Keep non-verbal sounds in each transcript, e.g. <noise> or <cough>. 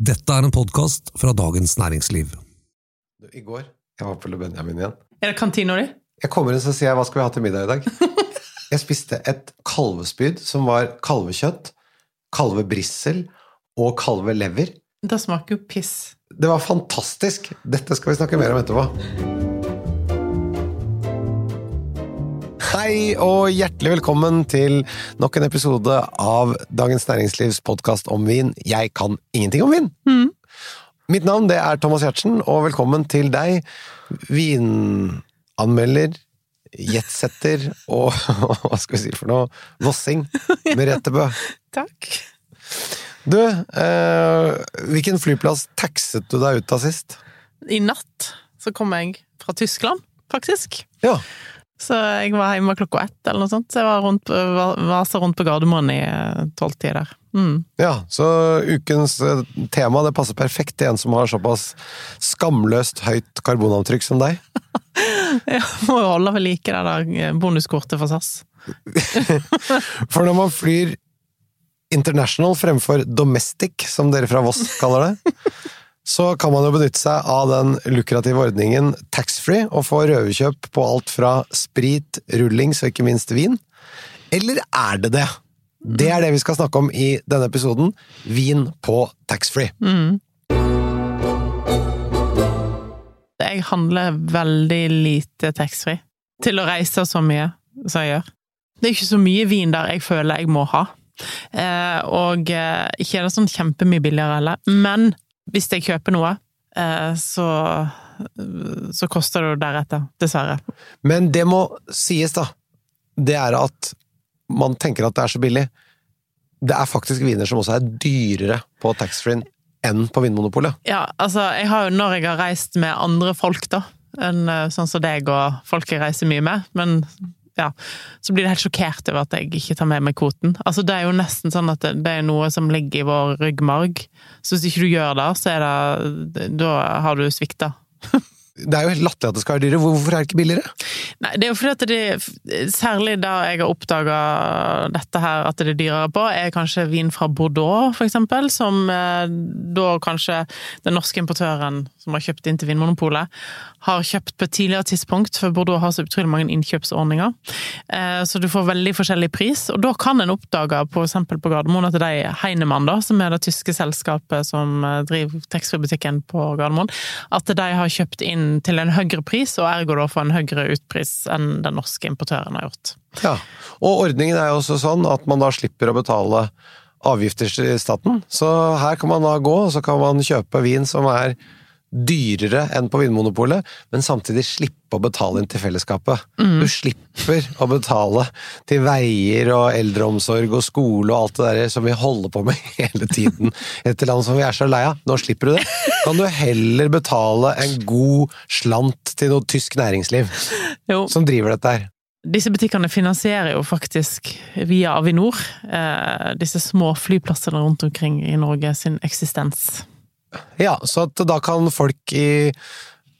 Dette er en podkast fra Dagens Næringsliv. I går jeg var på Le Benjamin igjen. Er det kantina di? Jeg kommer inn så sier jeg, hva skal vi ha til middag i dag? <laughs> Jeg spiste et kalvespyd som var kalvekjøtt, kalvebrissel og kalvelever. Det smaker jo piss. Det var fantastisk! Dette skal vi snakke mer om etterpå. Hei og hjertelig velkommen til nok en episode av Dagens Næringslivs podkast om vin. Jeg kan ingenting om vin! Mitt navn det er Thomas Giertsen, og velkommen til deg, vinanmelder, jetsetter og <laughs> hva skal vi si for noe, vossing, Merete Bø. <laughs> Takk. Du, eh, hvilken flyplass taxet du deg ut av sist? I natt så kom jeg fra Tyskland, faktisk. Ja, Så jeg var hjemme klokka ett, eller noe sånt. Så jeg var rundt, va- vasa rundt på Gardermoen i eh, tolvtida der. Mm. ja, så ukens eh, tema det passer perfekt til en som har såpass skamløst høyt karbonavtrykk som deg. <laughs> ja, må jo holde ved like det der bonuskortet for SAS. <laughs> For når man flyr international fremfor domestic, som dere fra Voss kaller det, så kan man jo benytte seg av den lukrative ordningen taxfree og få røverkjøp på alt fra sprit, rullings og ikke minst vin. Eller er det det? Det er det vi skal snakke om i denne episoden. Vin på taxfree. Jeg handler veldig lite taxfree til å reise så mye som jeg gjør. Det er ikke så mye vin der jeg føler jeg må ha. Eh, og eh, ikke er det sånn kjempemye billigere heller. Men hvis jeg kjøper noe, eh, så, så koster det jo deretter, dessverre. Men det må sies, da. Det er at man tenker at det er så billig. Det er faktisk viner som også er dyrere på taxfree enn på Vinmonopolet. Ja, altså, jeg har jo når jeg har reist med andre folk, da, enn eh, sånn som deg og folk jeg reiser mye med, men ja, så blir det helt sjokkert over at jeg ikke tar med meg kvoten. Altså, det er jo nesten sånn at det er noe som ligger i vår ryggmarg, så hvis ikke du gjør det, så er det Da har du svikta. <laughs> Det er jo helt latterlig at det skal være dyrere. Hvorfor er det ikke billigere? Nei, det er jo fordi at det Særlig da jeg har oppdaga dette her, at det er dyrere på, er kanskje vin fra Bordeaux, for eksempel. Som eh, da kanskje den norske importøren som har kjøpt inn til Vinmonopolet, har kjøpt på et tidligere tidspunkt, for Bordeaux har så utrolig mange innkjøpsordninger. Eh, Så du får veldig forskjellig pris, og da kan en oppdage f.eks. på Gardermoen at det er Heinemann, da, som er det tyske selskapet som eh, driver taxfree-butikken på Gardermoen, at de har kjøpt inn til en høyere pris, og ergo da få en høyere utpris enn den norske importøren har gjort. Ja, Og ordningen er jo også sånn at man da slipper å betale avgifter til staten. Så her kan man da gå, og så kan man kjøpe vin som er dyrere enn på Vinmonopolet, men samtidig slippe å betale inn til fellesskapet. Du slipper å betale til veier og eldreomsorg og skole og alt det der som vi holder på med <laughs> hele tiden etter land som vi er så lei av. Nå slipper du det. Kan du heller betale en god slant til noe tysk næringsliv Jo, som driver dette her. disse butikkene finansierer jo faktisk via Avinor eh, disse små flyplassene rundt omkring i Norge sin eksistens. Ja, så at da kan folk i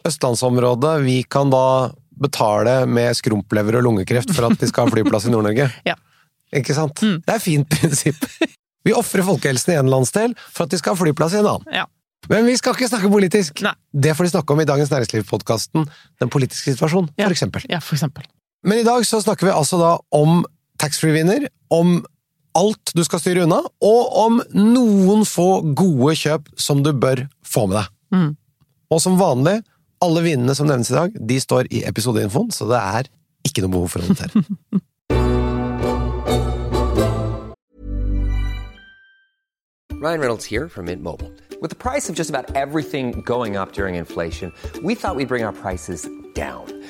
østlandsområdet, vi kan da betale med skrumplever og lungekreft for at de skal ha flyplass i Nord-Norge. <laughs> Ja. Ikke sant? Det er et fint prinsipp. <laughs> Vi ofrer folkehelsen i en landsdel for at de skal ha flyplass i en annen. Ja. Men vi skal ikke snakke politisk! Nei. Det får de snakke om i Dagens Næringsliv-podkasten Den politiske situasjonen, Ja. for eksempel. Ja, for eksempel. Men i dag så snakker vi altså da om taxfree-viner, om alt du skal styre unna, og om noen få gode kjøp som du bør få med deg. Mm. Og som vanlig, alle vinene som nevnes i dag, de står i episodeinfoen, så det er ikke noe behov for å notere. <laughs> Ryan Reynolds here from Mint Mobile. With the price of just about everything going up during inflation, we thought we'd bring our prices down.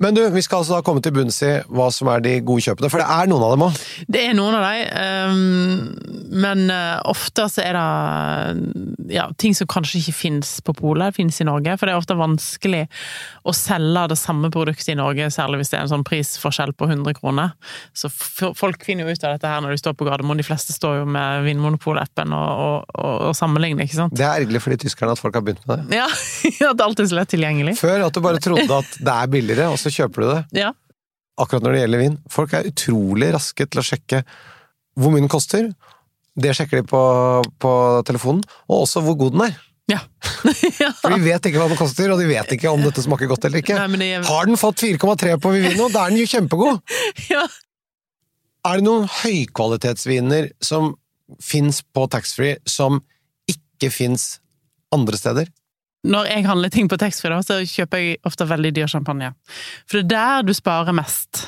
Men du, vi skal altså da komme til bunns i hva som er de gode kjøpene, for det er noen av dem òg. Det er noen av dem, men eh, ofte så er det ja, ting som kanskje ikke finnes på polet, finnes i Norge. For det er ofte vanskelig å selge det samme produktet i Norge, særlig hvis det er en sånn prisforskjell på 100 kroner. Så folk finner jo ut av dette her når de står på Gardermoen. De fleste står jo med Vinmonopol-appen og, og, og, og sammenligner, ikke sant. Det er ergerlig for de tyskerne at folk har begynt med det. Ja, <laughs> at alt er så lett tilgjengelig. Før at du bare trodde at det er billigere, og så kjøper du det. Ja. Akkurat når det gjelder vin. Folk er utrolig raske til å sjekke hvor mye den koster. Det sjekker de på, på telefonen, og også hvor god den er. Ja. <laughs> ja. For de vet ikke hva den koster, og de vet ikke om dette smaker godt eller ikke. Nei, er- Har den fått 4,3 på Vivino, da er den jo kjempegod! <laughs> ja. Er det noen høykvalitetsviner som fins på taxfree som ikke fins andre steder? Når jeg handler ting på taxfree, så kjøper jeg ofte veldig dyr champagne. For det er der du sparer mest.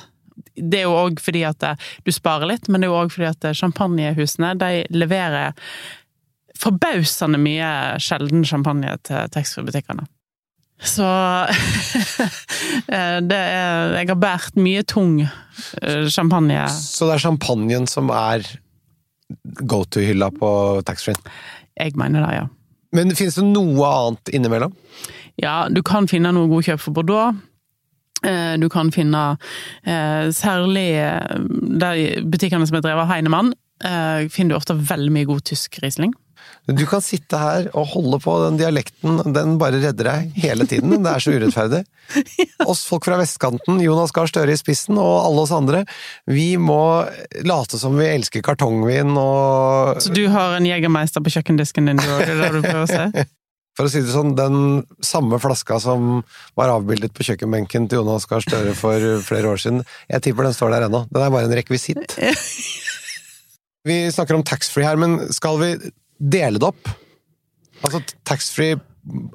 Det er jo òg fordi at eh, du sparer litt, men det er jo òg fordi at eh, champagnehusene de leverer forbausende mye sjelden champagne til taxfree-butikkene. Så <laughs> eh, det er Jeg har båret mye tung champagne. Så det er champagnen som er go to-hylla på taxfree. Jeg mener det, ja. Men finnes det noe annet innimellom? Ja, du kan finne noe god kjøp for Bordeaux. Eh, Du kan finne eh, særlig eh, de butikkene som er drevet av Heinemann, finner du ofte veldig mye god tysk Riesling. Du kan sitte her og holde på den dialekten, den bare redder deg hele tiden. Det er så urettferdig. <laughs> Oss folk fra vestkanten, Jonas Gahr Støre i spissen, og alle oss andre, vi må late som vi elsker kartongvin og Så du har en Jegermeister på kjøkkendisken din, du òg, det er det du prøver å se? <laughs> For å si det sånn, den samme flaska som var avbildet på kjøkkenbenken til Jonas Gahr Støre for flere år siden, jeg tipper den står der ennå. Den er bare en rekvisitt. <laughs> Vi snakker om taxfree her, men skal vi dele det opp? Altså taxfree,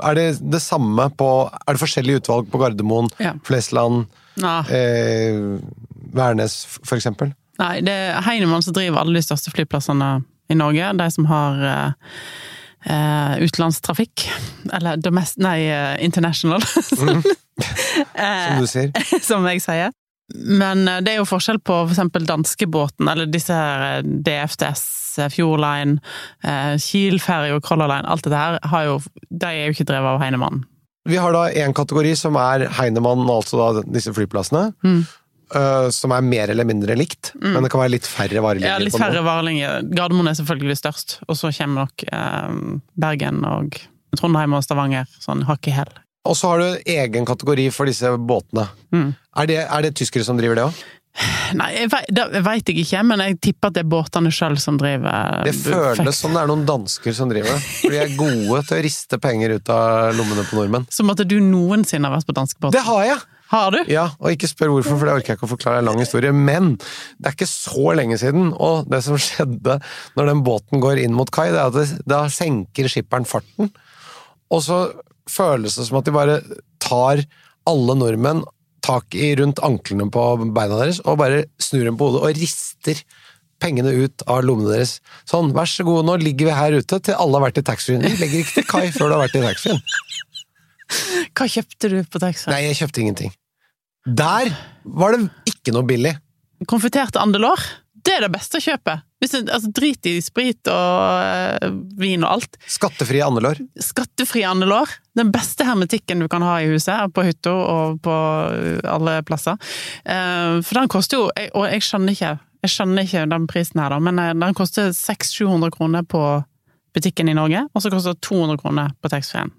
er det det samme på Er det forskjellige utvalg på Gardermoen, Ja. Flesland, Nei, eh, Værnes eksempel? nei, det er Heinemann som driver alle de største flyplassene i Norge. De som har eh, eh, utenlandstrafikk. Eller domest... Nei, international. international, <laughs> Som du sier. <laughs> som jeg sier. Men eh, det er jo forskjell på for eksempel danskebåten, eller disse her DFTS, DFDS, eh, Fjordline, eh, Kiel-ferje og Color Line. Alt dette her har jo, de er jo ikke drevet av Heinemann. Vi har da én kategori som er Heinemann, altså da disse flyplassene. Mm. Uh, som er mer eller mindre likt, men det kan være litt færre varelinjer. Ja, litt færre varelinjer. Gardermoen er selvfølgelig størst, og så kommer nok uh, Bergen og Trondheim og Stavanger sånn hakk i hæl. Og så har du egen kategori for disse båtene. Mm. Er, det, er det tyskere som driver det òg? Nei, jeg vet, det vet jeg ikke, men jeg tipper at det er båtene sjøl som driver Det føles som det er noen dansker som driver det. For de er gode til å riste penger ut av lommene på nordmenn. Som at du noensinne har vært på danskebåt. Det har jeg! Har du? Ja, og ikke spør hvorfor, for det orker jeg ikke å forklare en lang historie. Men det er ikke så lenge siden, og det som skjedde når den båten går inn mot kai, det er at det, da senker skipperen farten. Og så føles det som at de bare tar alle nordmenn tak i rundt anklene på beina deres, og bare snur dem på hodet og rister pengene ut av lommene deres. Sånn, vær så god, nå ligger vi her ute til alle har vært i taxfree-en. De legger ikke til kai <laughs> før du har vært i taxfree-en. Hva kjøpte du på taxfree? Nei, jeg kjøpte ingenting. Der var det ikke noe billig. Konfiterte andelår? Det er det beste kjøpet! Altså, drit i sprit og øh, vin og alt. Skattefrie andelår. Skattefri andelår. Den beste hermetikken du kan ha i huset, på hytta og på eh, alle plasser. Uh, for den koster jo Og jeg skjønner ikke jeg skjønner ikke den prisen her, da, men den koster 600-700 kroner på butikken i Norge, og så koster det 200 kroner på taxfree-en.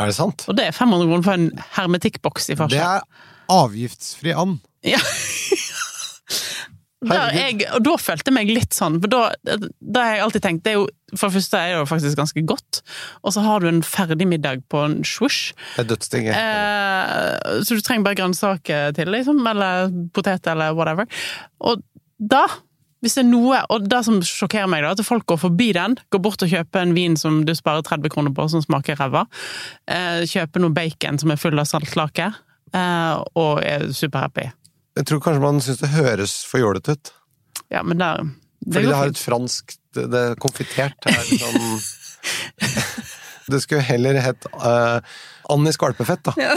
Er det sant? Og det er 500 kroner for en hermetikkboks i Det er avgiftsfri and. Ja. <laughs> Jeg, og da følte jeg meg litt sånn, for da, da har jeg alltid tenkt det er jo, For det første er det jo faktisk ganske godt, og så har du en ferdig middag på en swoosh. Det er dødsdigg. Eh, så du trenger bare grønnsaker til, liksom, eller potet eller whatever. Og da, hvis det er noe Og det som sjokkerer meg, da, at folk går forbi den, går bort og kjøper en vin som du sparer 30 kroner på, som smaker ræva, eh, kjøper noe bacon som er full av saltlake, eh, og er superhappy. Jeg tror kanskje man syns det høres for jålete ut. Ja, men der Fordi går det har et fransk Det, det er konfitert er liksom <laughs> Det skulle heller hett uh, and i skvalpefett, da.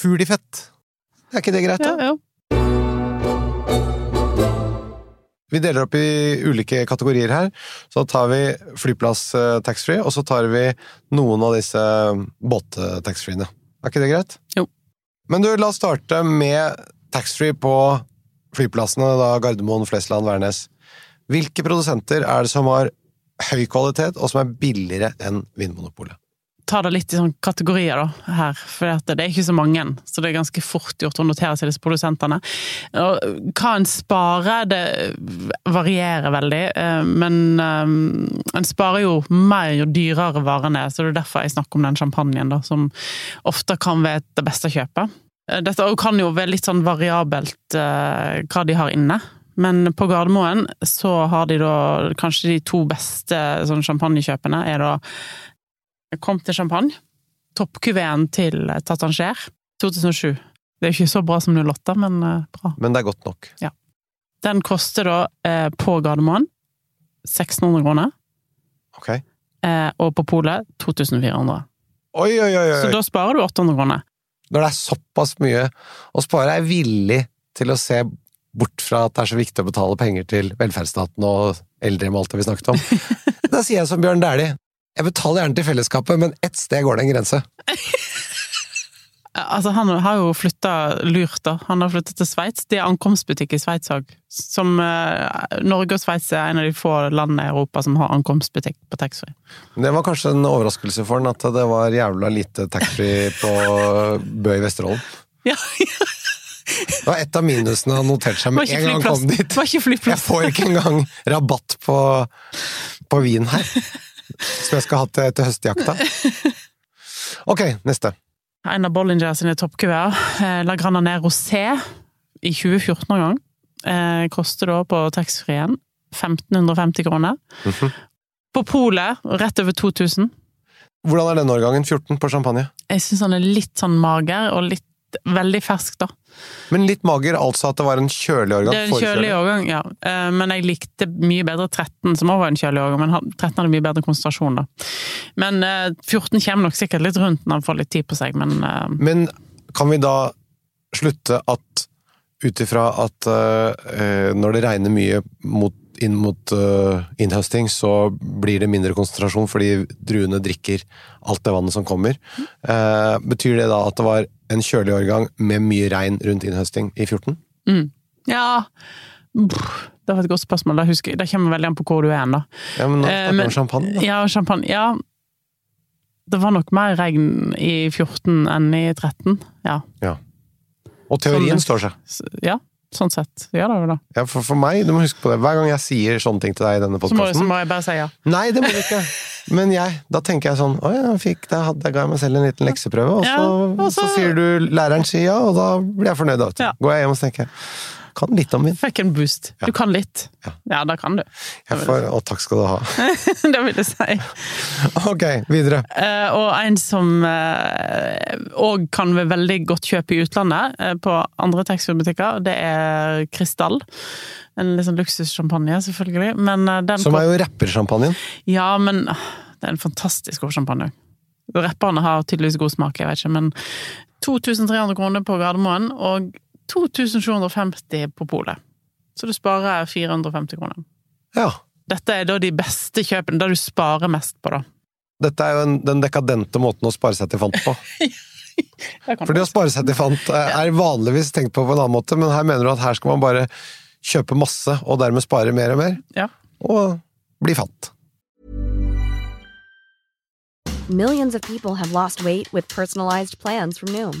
fugl i fett. Er ikke det greit, da? Ja, ja. Vi deler opp i ulike kategorier her. Så tar vi flyplass eh, taxfree, og så tar vi noen av disse båt-taxfreene. Er ikke det greit? Jo. Men du, la oss starte med taxfree på flyplassene, da Gardermoen, Flesland, Værnes. Hvilke produsenter er det som har høy kvalitet, og som er billigere enn Vinmonopolet? Ta det litt i sånn kategorier da, her, for det er ikke så mange, så det er ganske fort gjort å notere seg disse produsentene. Og hva en sparer, det varierer veldig, eh, men eh, en sparer jo mer jo dyrere varene er, så det er derfor jeg snakker om den champagnen, da, som ofte kan være det beste kjøpet. Eh, Dette kan jo være litt sånn variabelt hva de har inne. Men på Gardermoen så har de da kanskje de to beste sånn champagnekjøpene er da Kom til champagne. Toppkuveen til Tatanger 2007. Det er ikke så bra som 08, men eh, bra. Men det er godt nok. Den koster da eh, på Gardermoen 1600 kroner, Ok? eh, og på polet 2400. Oi, oi, oi! Så da sparer du 800 kroner. Når det er såpass mye å spare, er jeg villig til å se bort fra at det er så viktig å betale penger til velferdsstaten og eldre med alt det vi snakket om. <laughs> Da sier jeg som Bjørn Dæhlie. Jeg betaler gjerne til fellesskapet, men ett sted går det en grense. <laughs> Altså, han har jo flytta lurt, da. Han har flytta til Sveits. Det er ankomstbutikk i Sveits òg. Som eh, Norge og Sveits er en av de få landene i Europa som har ankomstbutikk på taxfree. Det var kanskje en overraskelse for han at det var jævla lite taxfree på Bø i Vesterålen. <laughs> Ja, Det var et av minusene han noterte seg med en gang han kom dit. Var ikke Jeg får ikke engang rabatt på, på vin her, <laughs> som jeg skal ha til, til høstjakta. Ok, neste. En av Bollinger sine toppkuver, eh, La ned Rosé, i 2014 en gang, eh, koster da på taxfree-en 1550 kroner. Mhm. På polet rett over 2000. Hvordan er denne årgangen? 14 på champagne? Jeg syns han er litt sånn mager, og litt veldig fersk, da. Men litt mager, altså at det var en kjølig årgang? Det er en kjølig årgang, ja. Eh, Men jeg likte mye bedre 13, som også var en kjølig årgang, men 13 hadde mye bedre konsentrasjon, da. Men eh, 14 kommer nok sikkert litt rundt når han får litt tid på seg, men eh, Men kan vi da slutte at ut ifra at eh, når det regner mye mot, inn mot uh, innhøsting, så blir det mindre konsentrasjon fordi druene drikker alt det vannet som kommer. Uh, betyr det da at det var en kjølig årgang med mye regn rundt innhøsting i 14? Ja Brr, Det var et godt spørsmål. Det, husker, det kommer veldig an på hvor du er hen, da. Ja, men nå Eh, snakker vi uh, om champagne, da. Ja, champagne. Ja. Det var nok mer regn i 14 enn i 13. Ja. Og teorien står seg. Ja sånn sett. Ja, det det. Ja, for, for meg, du må huske på det, hver gang jeg sier sånne ting til deg i denne Så så må jeg bare si ja. Nei, det må du ikke. Men jeg, da tenker jeg sånn Å ja, fikk, da hadde ga jeg meg selv en liten lekseprøve, og så, Ja, og så så- sier du læreren sier ja, og da blir jeg fornøyd. da. Ja. Går jeg hjem og tenker kan litt om vin. En boost. Du kan litt. Ja. Ja, da kan du. Jeg får, og takk skal du ha. <laughs> det vil jeg si. Ok, videre. Uh, og en som òg kan være veldig godt kjøp i utlandet, uh, på andre taxfree-butikker, det er Krystall. En litt sånn luksussjampanje, selvfølgelig. Men eh, den Som er jo rappersjampanjen. Ja, men ah, det er en fantastisk god champagne. Rapperne har tydeligvis god smak, jeg vet ikke, men 2300 kroner på Gardermoen og 2750 på polet. Så du sparer 450 kroner. Ja. Dette er da de beste kjøpene, da du sparer mest på, da. Dette er jo en, den dekadente måten å spare seg til fant på. <laughs> Det For det å spare seg til fant eh, er vanligvis tenkt på på en annen måte, men her mener du at her skal man bare kjøpe masse, og dermed spare mer og mer, Ja. og bli fant. Millions of people have lost weight with personalized plans from Noom,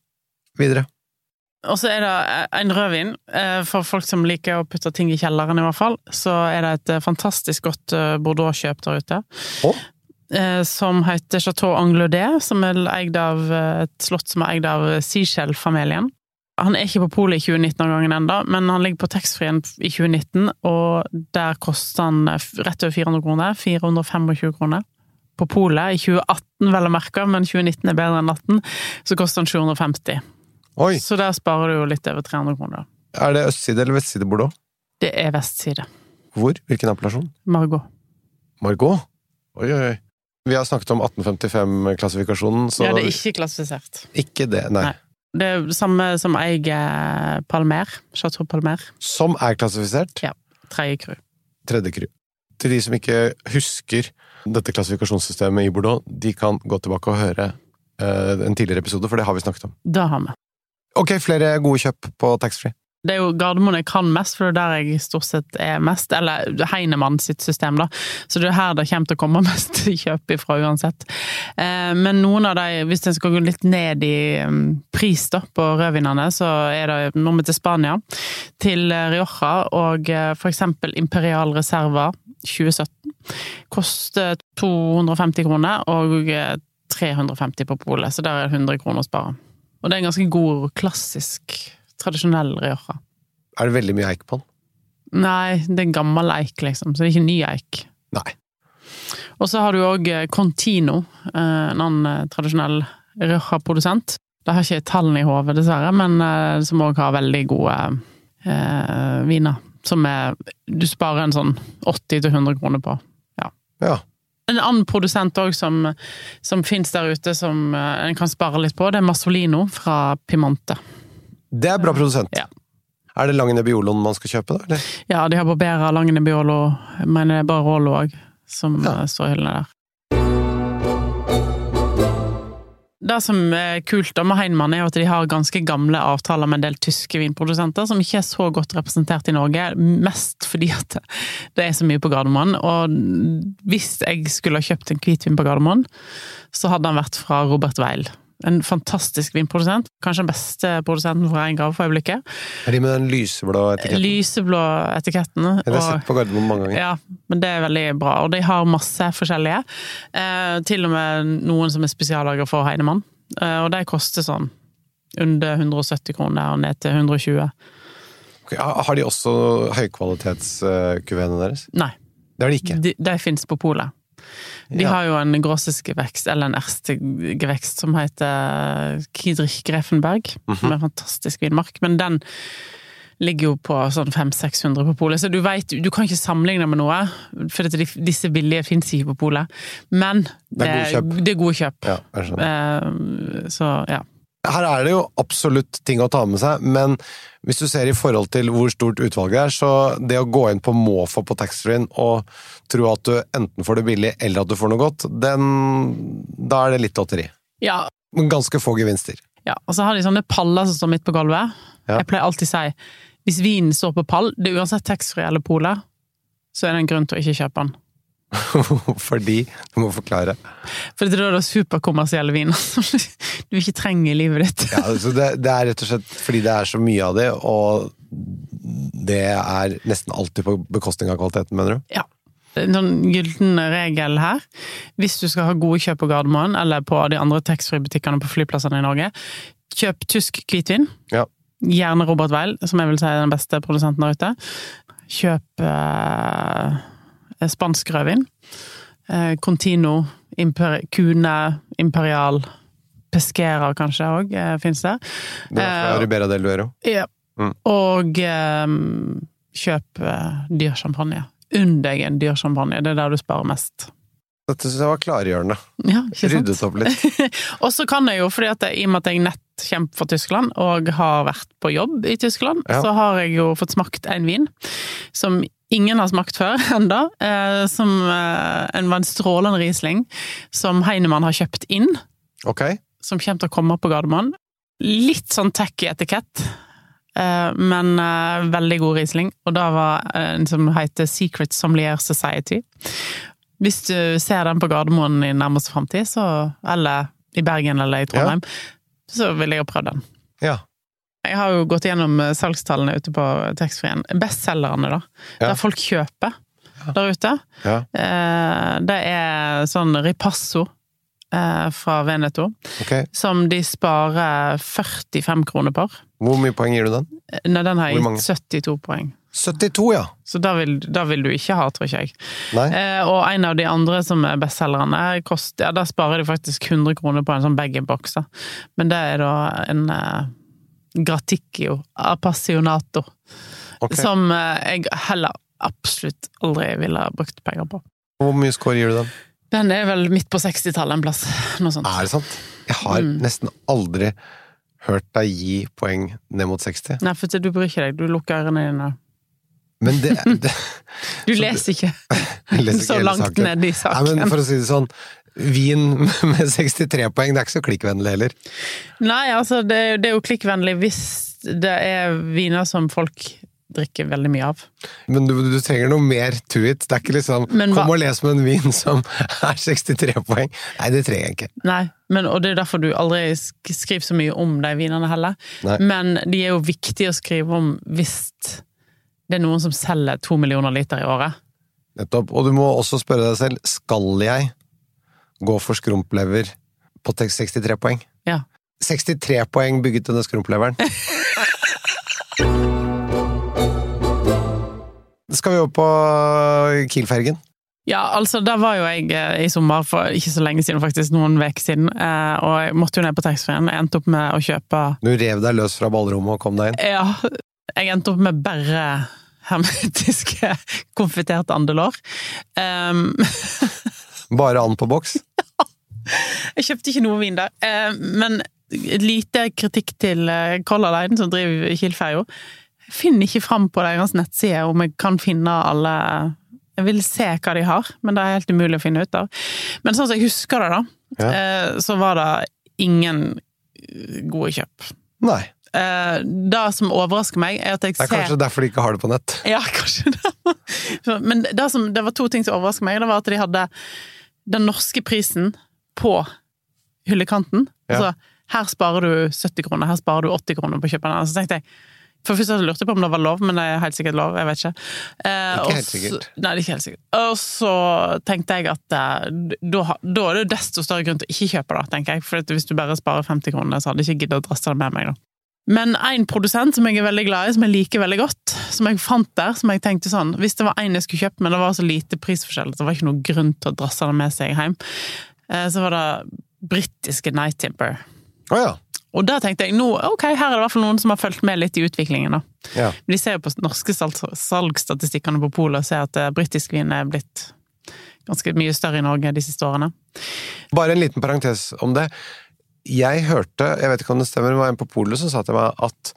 videre. Og så er det en rødvin, eh, for folk som liker å putte ting i kjelleren i hvert fall. Så er det et eh, fantastisk godt eh, Bordeaux-kjøp der ute. Eh, som heter Chateau Anglaudais, som er eid av eh, et slott som er eid av Seashell-familien. Han er ikke på polet i 2019-årgangen ennå, men han ligger på taxfree-en i 2019, og der koster han eh, rett over 400 kroner. 425 kroner. På polet i 2018, vel å merke, men 2019 er bedre enn 18, så koster han 750. Oi! Så der sparer du jo litt over 300 kroner. Er det østside eller vestside Bordeaux? Det er vestside. Hvor? Hvilken appellasjon? Margot. Margot? Oi, oi, oi. Vi har snakket om 1855-klassifikasjonen, så Ja, det er ikke klassifisert. ikke det, nei. Nei. Det er det samme som eier Palmer. Chateau Palmer. Som er klassifisert. Ja. Tredje crew. Tredje kru. Til de som ikke husker dette klassifikasjonssystemet i Bordeaux, de kan gå tilbake og høre eh, en tidligere episode, for det har vi snakket om. Det har vi. Ok, flere gode kjøp på taxfree. Det er jo Gardermoen jeg kan mest, for det er der jeg stort sett er mest. Eller Heinemann sitt system, da. Så det er her det kommer til å komme <laughs> mest kjøp ifra uansett. Eh, men noen av de, hvis en skal gå litt ned i mm, pris da, på rødvinene, så er det vi til Spania, til Rioja og eh, for eksempel Imperial Reserva 2017. Koster 250 kroner og eh, 350 på polet, så der er det 100 kroner å spare. Og det er en ganske god, klassisk, tradisjonell Rioja. Er det veldig mye eik på den? Nei, det er gammel eik, liksom, så det er ikke ny eik. Nei. Og så har du òg Contino, eh, en annen eh, tradisjonell Rioja-produsent. Det har ikke tallene i hodet, dessverre, men eh, som òg har veldig gode eh, viner. Som er Du sparer en sånn 80-100 kroner på. Ja. Ja. En annen produsent òg som, som fins der ute, som eh, en kan spare litt på, det er Masolino fra Pimante. Det er bra produsent. Ja. Er det Lange Nebbioloen man skal kjøpe, da? Eller? Ja, de har Barbera, Langenebiolo, men det er bare Rolo òg, som Ja. står i hyllene der. Det som er kult med Heinmann, er at de har ganske gamle avtaler med en del tyske vinprodusenter, som ikke er så godt representert i Norge. Mest fordi at det er så mye på Gardermoen. Og hvis jeg skulle ha kjøpt en hvitvin på Gardermoen, så hadde han vært fra Robert Weil. En fantastisk vinprodusent. Kanskje den beste produsenten for en gave for øyeblikket. Er de med den lyseblå etiketten? Lyseblå etiketten. Ja, det har jeg sett på Gardermoen mange ganger. ja, men det er veldig bra. Og de har masse forskjellige. Eh, til og med noen som er spesiallager for Heinemann. Eh, og de koster sånn under 170 kroner og ned til 120. Okay, Har de også høykvalitetskuveene deres? Nei, Det har de ikke. de, de fins på polet. De har jo en grossesgevekst, eller en erstegevekst, som heter Kiedrich Grefenberg. Mm -hmm. Som er en fantastisk vinmark. Men den ligger jo på sånn 500-600 på polet, så du veit du kan ikke sammenligne med noe. For disse billige fins ikke på polet. Men Det er gode kjøp. det er gode kjøp. Ja. Eh, så ja. Her er det jo absolutt ting å ta med seg, men hvis du ser i forhold til hvor stort utvalget er, så det å gå inn på måfå på taxfree-en og tro at du enten får det billig eller at du får noe godt, den, da er det litt lotteri. ja. Ganske få gevinster. Ja, og så har de sånne paller som står midt på gulvet. Ja. Jeg pleier alltid å si hvis vinen står på pall, det er uansett taxfree eller polet, så er det en grunn til å ikke kjøpe den. <laughs> Fordi Du må forklare. Fordi det er da superkommersielle viner <laughs> som du ikke trenger i livet ditt. Ja, altså det, det er rett og slett fordi det er så mye av det, og det er nesten alltid på bekostning av kvaliteten, mener du? Ja. En sånn gyllen regel her. Hvis du skal ha gode kjøp på Gardermoen, eller på de andre taxfree-butikkene på flyplassene i Norge, kjøp tysk hvitvin. Ja. Gjerne Robert Weil, som jeg vil si er den beste produsenten der ute. Kjøp eh, spansk rødvin. Eh, Contino, Imper Cune, Imperial, Pesquera kanskje òg, eh, fins der. Det er fra Eh, Ribera del Duero. Ja. Mm. Og eh, kjøp eh, dyr champagne. Unn deg en dyr champagne, det er der du sparer mest. Dette synes jeg var klargjørende. Ja, ikke sant? Ryddet opp litt. <laughs> og så kan jeg jo, fordi at jeg, i og med at jeg nett kommer fra Tyskland, og har vært på jobb i Tyskland, Ja. så har jeg jo fått smakt en vin som ingen har smakt før <laughs> enda, eh, som eh, en, var en strålende Riesling, som Heinemann har kjøpt inn, Ok. som kommer til å komme på Gardermoen. Litt sånn tacky etikett, eh, men veldig god Riesling. Og da var en som heter Secret Sommelier Society. Hvis du ser den på Gardermoen i nærmeste framtid, Eller i Bergen eller i Trondheim, så vil jeg ha prøvd den. Ja. Jeg har jo gått gjennom eh, salgstallene ute på taxfree-en. Bestselgerne, da. Ja. Der folk kjøper. der ute. Ja. Eh, det er sånn ripasso eh, fra Veneto, okay. som de sparer 45 kroner på. Hvor mye poeng gir du den? Nei, den har jeg gitt 72 poeng. 72, ja! Så da vil, da vil du ikke ha, tror ikke jeg. Eh, og en av de andre som er bestselgerne, ja, da sparer de faktisk 100 kroner på en sånn bag-in-box. Men det er da en eh, Graticchio appassionato, okay. som eh, jeg heller absolutt aldri ville brukt penger på. Hvor mye score gir du den? Den er vel midt på 60-tallet en plass. Noe sånt. Er det sant? Jeg har Mm. nesten aldri hørt deg gi poeng ned mot 60. Nei, for du bryr ikke deg, du lukker ørene dine. Men det, <laughs> det Du leser ikke <laughs> leser ikke så langt ned i Nei, saken. men for å si det sånn, vin <laughs> med 63 poeng, det er ikke så klikkvennlig heller. Nei, altså, det, det er jo klikkvennlig hvis det er viner som folk drikker veldig mye av. Men du, du trenger noe mer to it. Det er ikke liksom Men hva- Kom og les med en vin som <laughs> er 63 poeng. Nei, det trenger jeg ikke. Nei, men, og det er derfor du aldri skriver så mye om de vinene heller. Nei. Men de er jo viktige å skrive om hvis det er noen som selger to millioner liter i året. Nettopp. Og du må også spørre deg selv, skal jeg gå for skrumplever på 63 poeng? Ja. 63 poeng bygget denne skrumpleveren. <laughs> Skal vi over på Kiel-fergen? Ja, altså, der var jo jeg eh, i sommer for ikke så lenge siden, faktisk, noen uker siden, eh, og jeg måtte jo ned på taxfree-en. Jeg endte opp med å kjøpe Du rev deg løs fra ballrommet og kom deg inn? Ja, jeg endte opp med bare hermetiske <laughs> konfiterte andelår. Um, <laughs> Bare and på boks? <laughs> jeg kjøpte ikke noe vin der, eh, men lite kritikk til eh, Color Line, som driver Kiel-ferja. Jeg finner ikke fram på deres nettside om jeg kan finne alle Jeg vil se hva de har, men det er helt umulig å finne ut av. Men sånn som jeg husker det, da, Ja. eh, så var det ingen eh, gode kjøp. Nei. Eh, Det som overrasker meg, er at jeg ser Det er kanskje derfor de ikke har det på nett. Ja, kanskje det. <laughs> Men det, som, det var to ting som overrasker meg. Det var at de hadde den norske prisen på hyllekanten. Ja. Altså, her sparer du 70 kroner, her sparer du 80 kroner på å kjøpe den. Så tenkte jeg for først lurte jeg på om det var lov, men det er helt sikkert lov. Jeg vet ikke. Eh, Ikke helt så- Nei, det er ikke helt sikkert. Og så tenkte jeg at eh, da, da er det desto større grunn til å ikke kjøpe, da, tenker jeg. For hvis du bare sparer 50 kroner, så hadde jeg ikke giddet å drasse det med meg, da. Men en produsent som jeg er veldig glad i, som jeg liker veldig godt, som jeg fant der, som jeg tenkte sånn Hvis det var en jeg skulle kjøpt, men det var så lite prisforskjell, så det var ikke noe grunn til å drasse det med seg hjem, eh, så var det britiske Night Timber. Oh, ja. Og da tenkte jeg nå, ok, her er det i hvert fall noen som har fulgt med litt i utviklingen, da. ja. De ser jo på norske salg- salgsstatistikkene på polet og ser at eh, britisk vin er blitt ganske mye større i Norge de siste årene. Bare en liten parentes om det. Jeg hørte, jeg vet ikke om det stemmer, det var en på polet som sa til meg at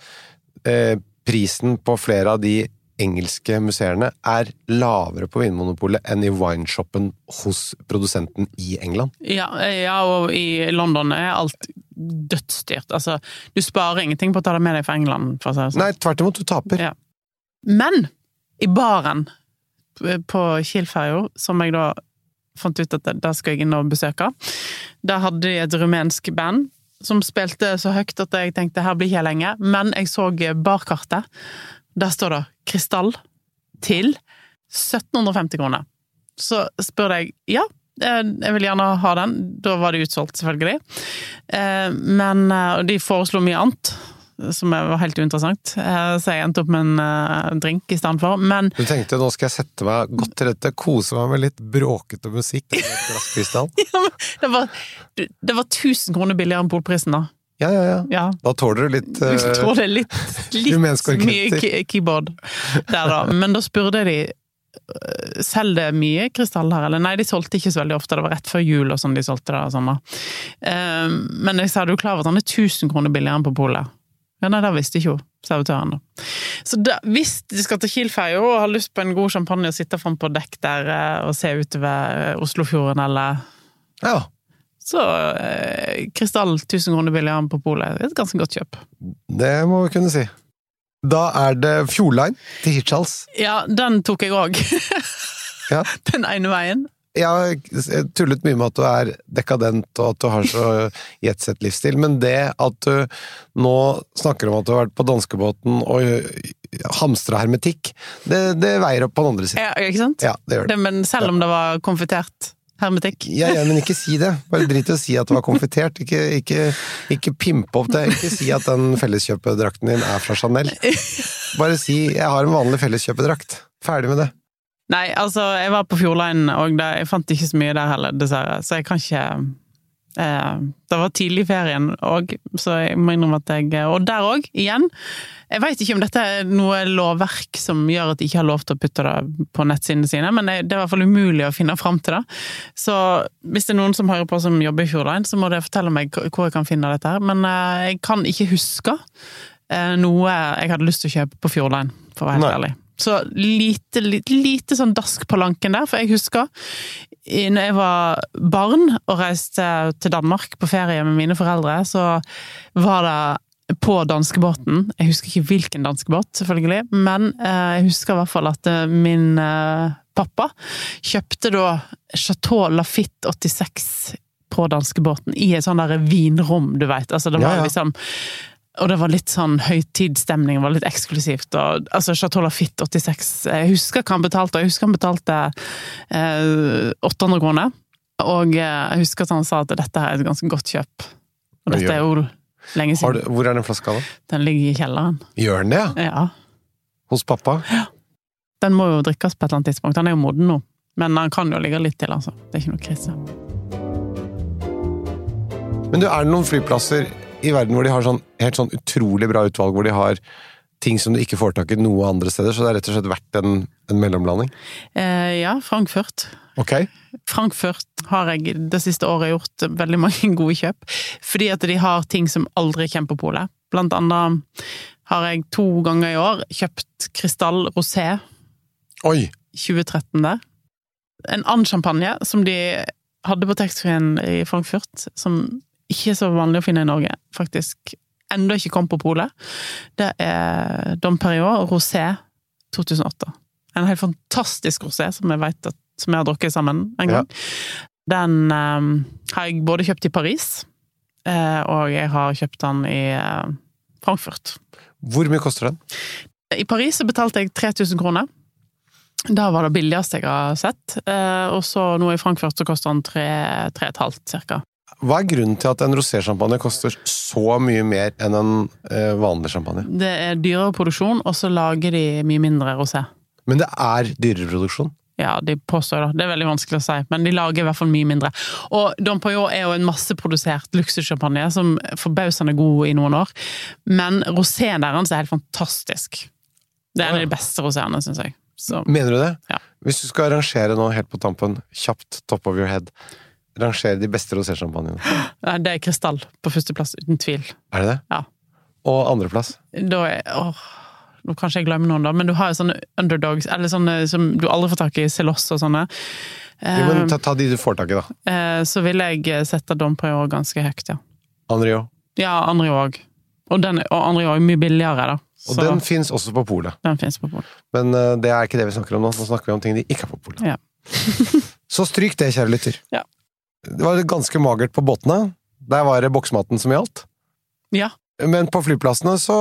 eh, prisen på flere av de engelske museene er lavere på Vinmonopolet enn i wineshopen hos produsenten i England. Ja, eh, ja, og i London er alt dødsdyrt. Altså, du sparer ingenting på å ta det med deg fra England, for å si sånn. Nei, tvert imot, du taper. Ja. Men i baren på Kiel-ferja, som jeg da fant ut at det skal jeg inn og besøke, der hadde de et rumensk band som spilte så høyt at jeg tenkte her blir ikke jeg lenge, men jeg så barkartet. Der står det 'Krystall' til 1750 kroner. Så spør jeg ja, eh, jeg vil gjerne ha den. Da var det utsolgt, selvfølgelig. Eh, Men eh, de foreslo mye annet, som var helt uinteressant. Eh, Så jeg endte opp med en eh, drink i stedet for. Men Du tenkte nå skal jeg sette meg godt til rette, kose meg med litt bråkete musikk og et glass krystall. <laughs> det var, det var 1000 kroner billigere enn polprisen, da. Ja, ja, ja. Ja. Da tåler du litt uh, eh, tror det er litt, litt <laughs> mye keyboard der, da. Men da spurte de Selger det mye krystall her, eller? Nei, de solgte ikke så veldig ofte, det var rett før jul og sånn de solgte det. sånn da. Men jeg sa, er du klar over at han er 1000 kroner billigere enn på polet? Ja, nei, det visste ikke jo servitøren. Så da, hvis de skal til Kiel-ferja og har lyst på en god champagne og sitte framme på dekk der eh, og se utover eh, Oslofjorden, eller Ja. så eh, Krystall 1000 kroner billigere på polet. Et ganske godt kjøp. Det må vi kunne si. Da er det Fjordline til Hirtshals. Ja, den tok jeg òg. Ja. <laughs> Den ene veien. Jeg har tullet mye med at du er dekadent og at du har så <laughs> jetsett-livsstil, men det at du nå snakker om at du har vært på danskebåten og hamstra hermetikk, det, det, veier opp på den andre siden. Ja, ikke sant? Ja, det gjør det. det men selv om det var konfitert hermetikk? Ja, ja, men ikke si det. Bare drit i å si at det var konfitert. Ikke, ikke, ikke pimpe opp det. Ikke si at den felleskjøpedrakten din er fra Chanel. Bare si 'jeg har en vanlig felleskjøpedrakt'. Ferdig med det. Nei, altså, jeg var på Fjordline, og det, jeg fant ikke så mye der heller, dessverre. Så jeg kan ikke eh, Det var tidlig i ferien òg, så jeg må innrømme at jeg Og der òg, igjen. Jeg veit ikke om dette er noe lovverk som gjør at de ikke har lov til å putte det på nettsidene sine, men det er i hvert fall umulig å finne fram til det. Så hvis det er noen som hører på som jobber i Fjordline, så må dere fortelle meg hvor jeg kan finne dette her. Men eh, jeg kan ikke huske eh, noe jeg hadde lyst til å kjøpe på Fjordline, for å være helt Nei. ærlig. Så lite, lite, lite sånn dask på lanken der, for jeg husker når jeg var barn og reiste til Danmark på ferie med mine foreldre, så var det på danskebåten Jeg husker ikke hvilken danskebåt, selvfølgelig, men eh, jeg husker i hvert fall at eh, min eh, pappa kjøpte da Chateau Lafitte 86 på danskebåten i et sånn der vinrom, du veit. Altså, det var Ja, ja. liksom og det var litt sånn høytidsstemning, var litt eksklusivt. Og, altså, Chateau Lafitte 86 Jeg husker hva han betalte, jeg husker han betalte eh, 800 kroner. Og eh, jeg husker at han sa at dette er et ganske godt kjøp. Og dette er jo lenge siden. du, hvor er den flaska, da? Den ligger i kjelleren. Gjør den det, ja? Ja. Hos pappa? Ja. Den må jo drikkes på et eller annet tidspunkt. Den er jo moden nå. Men den kan jo ligge litt til, altså. Det er ikke noe krise. Men du, er det noen flyplasser i verden hvor de har sånn helt sånn utrolig bra utvalg, hvor de har ting som du ikke får tak i noe andre steder, så det er rett og slett verdt en, en mellomlanding? Eh, ja, Frankfurt. Ok? Frankfurt har jeg det siste året gjort veldig mange <laughs> gode kjøp, fordi at de har ting som aldri kommer på polet. Blant annet har jeg to ganger i år kjøpt Krystall Rosé Oi! 2013 der. En annen champagne som de hadde på taxfree-en i Frankfurt, som ikke så vanlig å finne i Norge, faktisk enda ikke kom på polet. Det er Dom Perignon Rosé 2008. En helt fantastisk rosé som jeg vet at som jeg har drukket sammen en gang. Den um, har jeg både kjøpt i Paris, eh, og jeg har kjøpt den i eh, Frankfurt. Hvor mye koster den? I Paris så betalte jeg 3000 kroner. Da var det billigste jeg har sett. Eh, og så nå i Frankfurt så koster den 3,5 cirka. Hva er grunnen til at en rosé-sjampanje koster så mye mer enn en eh, vanlig champagne? Det er dyrere produksjon, og så lager de mye mindre rosé. Men det er dyrere produksjon. Ja, de påstår det. Det er veldig vanskelig å si, men de lager i hvert fall mye mindre. Og Dom Pajot er jo en masseprodusert luksussjampanje som er forbausende god i noen år. Men roséen deres er helt fantastisk. Det er en av de beste roséene, syns jeg. Så, Mener du det? Ja. Hvis du skal arrangere nå helt på tampen, kjapt, top of your head, rangere de beste rosé-sjampanjene. <gasps> Det er krystall på førsteplass, uten tvil. Er det det? Ja. Og andreplass? Da er åh, Nå kanskje jeg glemmer noen, da, men du har jo sånne underdogs, eller sånne som du aldri får tak i, Celos og sånne. Jo, men Eh, ta, ta de du får tak i, da. eh, så vil jeg sette Dom Pajot ganske høyt, ja. Andrio? Ja, Andrio òg. Og, den, og Andrio er mye billigere, da. Og Så den fins også på polet. på polet. Men uh, det er ikke det vi snakker om nå. Nå snakker vi om ting de ikke har på polet. Ja. <laughs> <laughs> Så stryk det, kjære lytter. Ja. Det var ganske magert på båtene. Der var det boksmaten som gjaldt. Ja. Men på flyplassene så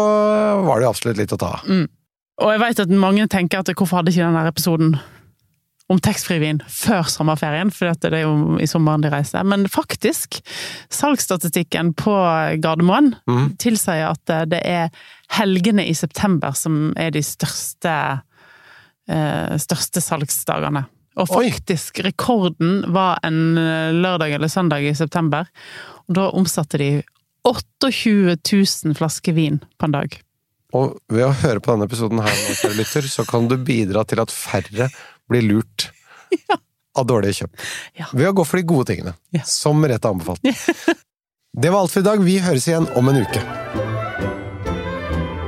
var det absolutt litt å ta av. Og jeg vet at mange tenker at hvorfor hadde ikke denne episoden om taxfree-vin før sommerferien, for det er jo i sommeren de reiser. Men faktisk, salgsstatistikken på Gardermoen mm. tilsier at det er helgene i september som er de største, eh, største salgsdagene. Og Oi. faktisk, rekorden var en eh, lørdag eller søndag i september. Og da omsatte de 28 000 flasker vin på en dag. Og ved å høre på denne episoden her, nå, lytter, så kan du bidra til at færre blir lurt <laughs> av dårlige kjøp. Ja. Ved å gå for de gode tingene, Ja. som rett er anbefalt. <laughs> Det var alt for i dag. Vi høres igjen om en uke.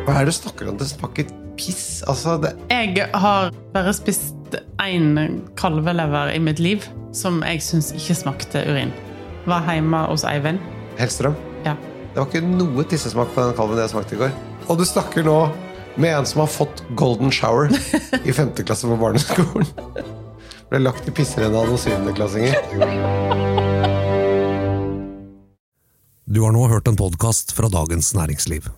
Hva er det du snakker om? Det smaker piss. Altså, det Jeg har bare spist én kalvelever i mitt liv som jeg syns ikke smakte urin. Var hjemme hos Eivind. Hellstrøm. Ja. Det var ikke noe tissesmak på den kalven jeg smakte i går. Og du snakker nå med en som har fått golden shower i femte klasse på barneskolen. <laughs> Ble lagt i pisserenna av noen syvendeklassinger. Du har nå hørt en podkast fra Dagens Næringsliv.